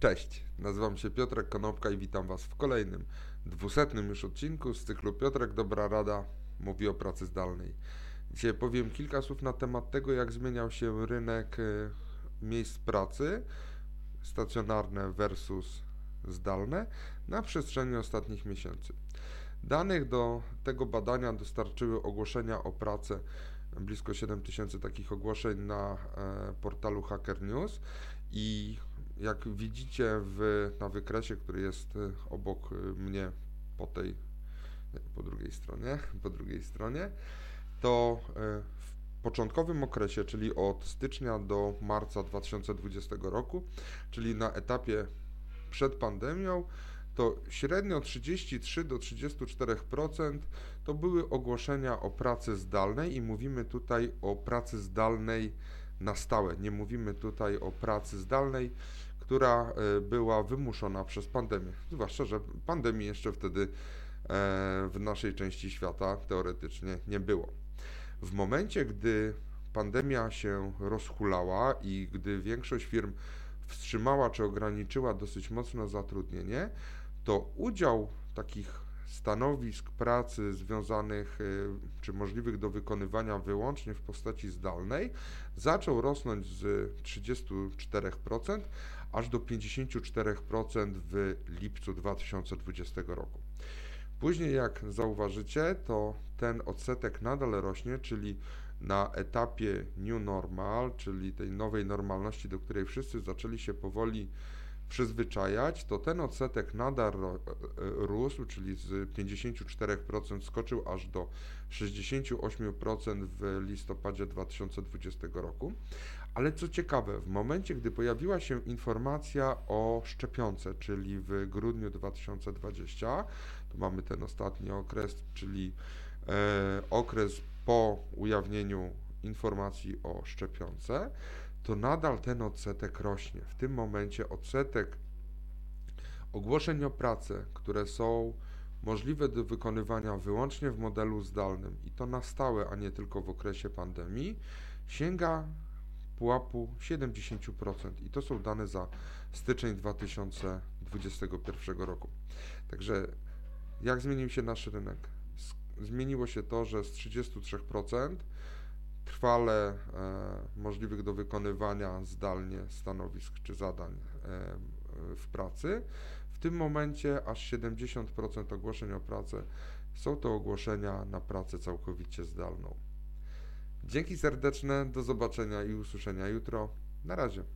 Cześć, nazywam się Piotrek Konopka i witam Was w kolejnym, dwusetnym już odcinku z cyklu Piotrek Dobra Rada mówi o pracy zdalnej. Dzisiaj powiem kilka słów na temat tego, jak zmieniał się rynek e, miejsc pracy, stacjonarne versus zdalne, na przestrzeni ostatnich miesięcy. Danych do tego badania dostarczyły ogłoszenia o pracę, blisko 7 tysięcy takich ogłoszeń na e, portalu Hacker News i jak widzicie w, na wykresie, który jest y, obok y, mnie po tej, po drugiej stronie, po drugiej stronie, to y, w początkowym okresie, czyli od stycznia do marca 2020 roku, czyli na etapie przed pandemią, to średnio 33 do 34% to były ogłoszenia o pracy zdalnej i mówimy tutaj o pracy zdalnej na stałe. Nie mówimy tutaj o pracy zdalnej, która e, była wymuszona przez pandemię. Zwłaszcza, że pandemii jeszcze wtedy e, w naszej części świata teoretycznie nie było. W momencie, gdy pandemia się rozhulała i gdy większość firm wstrzymała czy ograniczyła dosyć mocno zatrudnienie, to udział takich stanowisk pracy związanych y, czy możliwych do wykonywania wyłącznie w postaci zdalnej zaczął rosnąć z 34% aż do 54% w lipcu 2020 roku. Później, jak zauważycie, to ten odsetek nadal rośnie, czyli na etapie new normal, czyli tej nowej normalności, do której wszyscy zaczęli się powoli przyzwyczajać, to ten odsetek nadal rósł, czyli z 54% skoczył aż do 68% w listopadzie 2020 roku. Ale co ciekawe, w momencie, gdy pojawiła się informacja o szczepionce, czyli w grudniu 2020, to mamy ten ostatni okres, czyli e, okres po ujawnieniu informacji o szczepionce, to nadal ten odsetek rośnie. W tym momencie odsetek ogłoszeń o pracę, które są możliwe do wykonywania wyłącznie w modelu zdalnym i to na stałe, a nie tylko w okresie pandemii, sięga pułapu 70%. I to są dane za styczeń 2021 roku. Także jak zmienił się nasz rynek? Zmieniło się to, że z 33% trwale e, możliwych do wykonywania zdalnie stanowisk czy zadań e, w pracy. W tym momencie aż 70% ogłoszeń o pracę są to ogłoszenia na pracę całkowicie zdalną. Dzięki serdeczne, do zobaczenia i usłyszenia jutro. Na razie.